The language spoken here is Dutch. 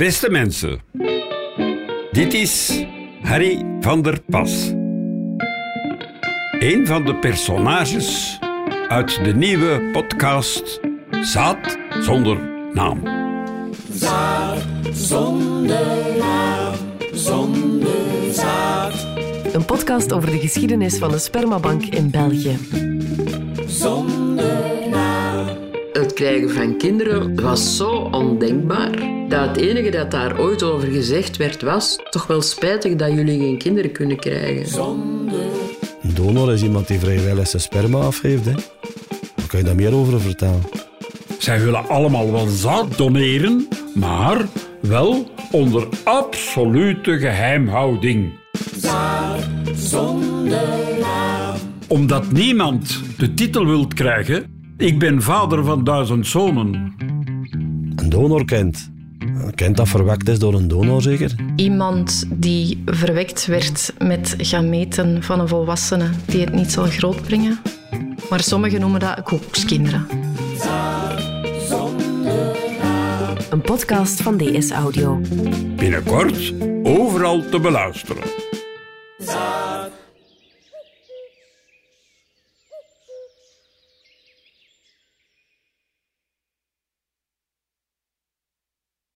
Beste mensen, dit is Harry van der Pas. Een van de personages uit de nieuwe podcast Zaad zonder naam. Zaad zonder naam, zonder zaad, Een podcast over de geschiedenis van de spermabank in België. zonder krijgen van kinderen was zo ondenkbaar dat het enige dat daar ooit over gezegd werd was toch wel spijtig dat jullie geen kinderen kunnen krijgen. Een donor is iemand die vrijwillig zijn sperma afgeeft. Hè. Daar kan je daar meer over vertellen. Zij willen allemaal wel zaad doneren, maar wel onder absolute geheimhouding. Omdat niemand de titel wilt krijgen, ik ben vader van duizend zonen. Een donor kent. Kent dat verwekt is door een donor zeker? Iemand die verwekt werd met gameten van een volwassene die het niet zal grootbrengen. Maar sommigen noemen dat koekskinderen. Een podcast van DS Audio. Binnenkort overal te beluisteren.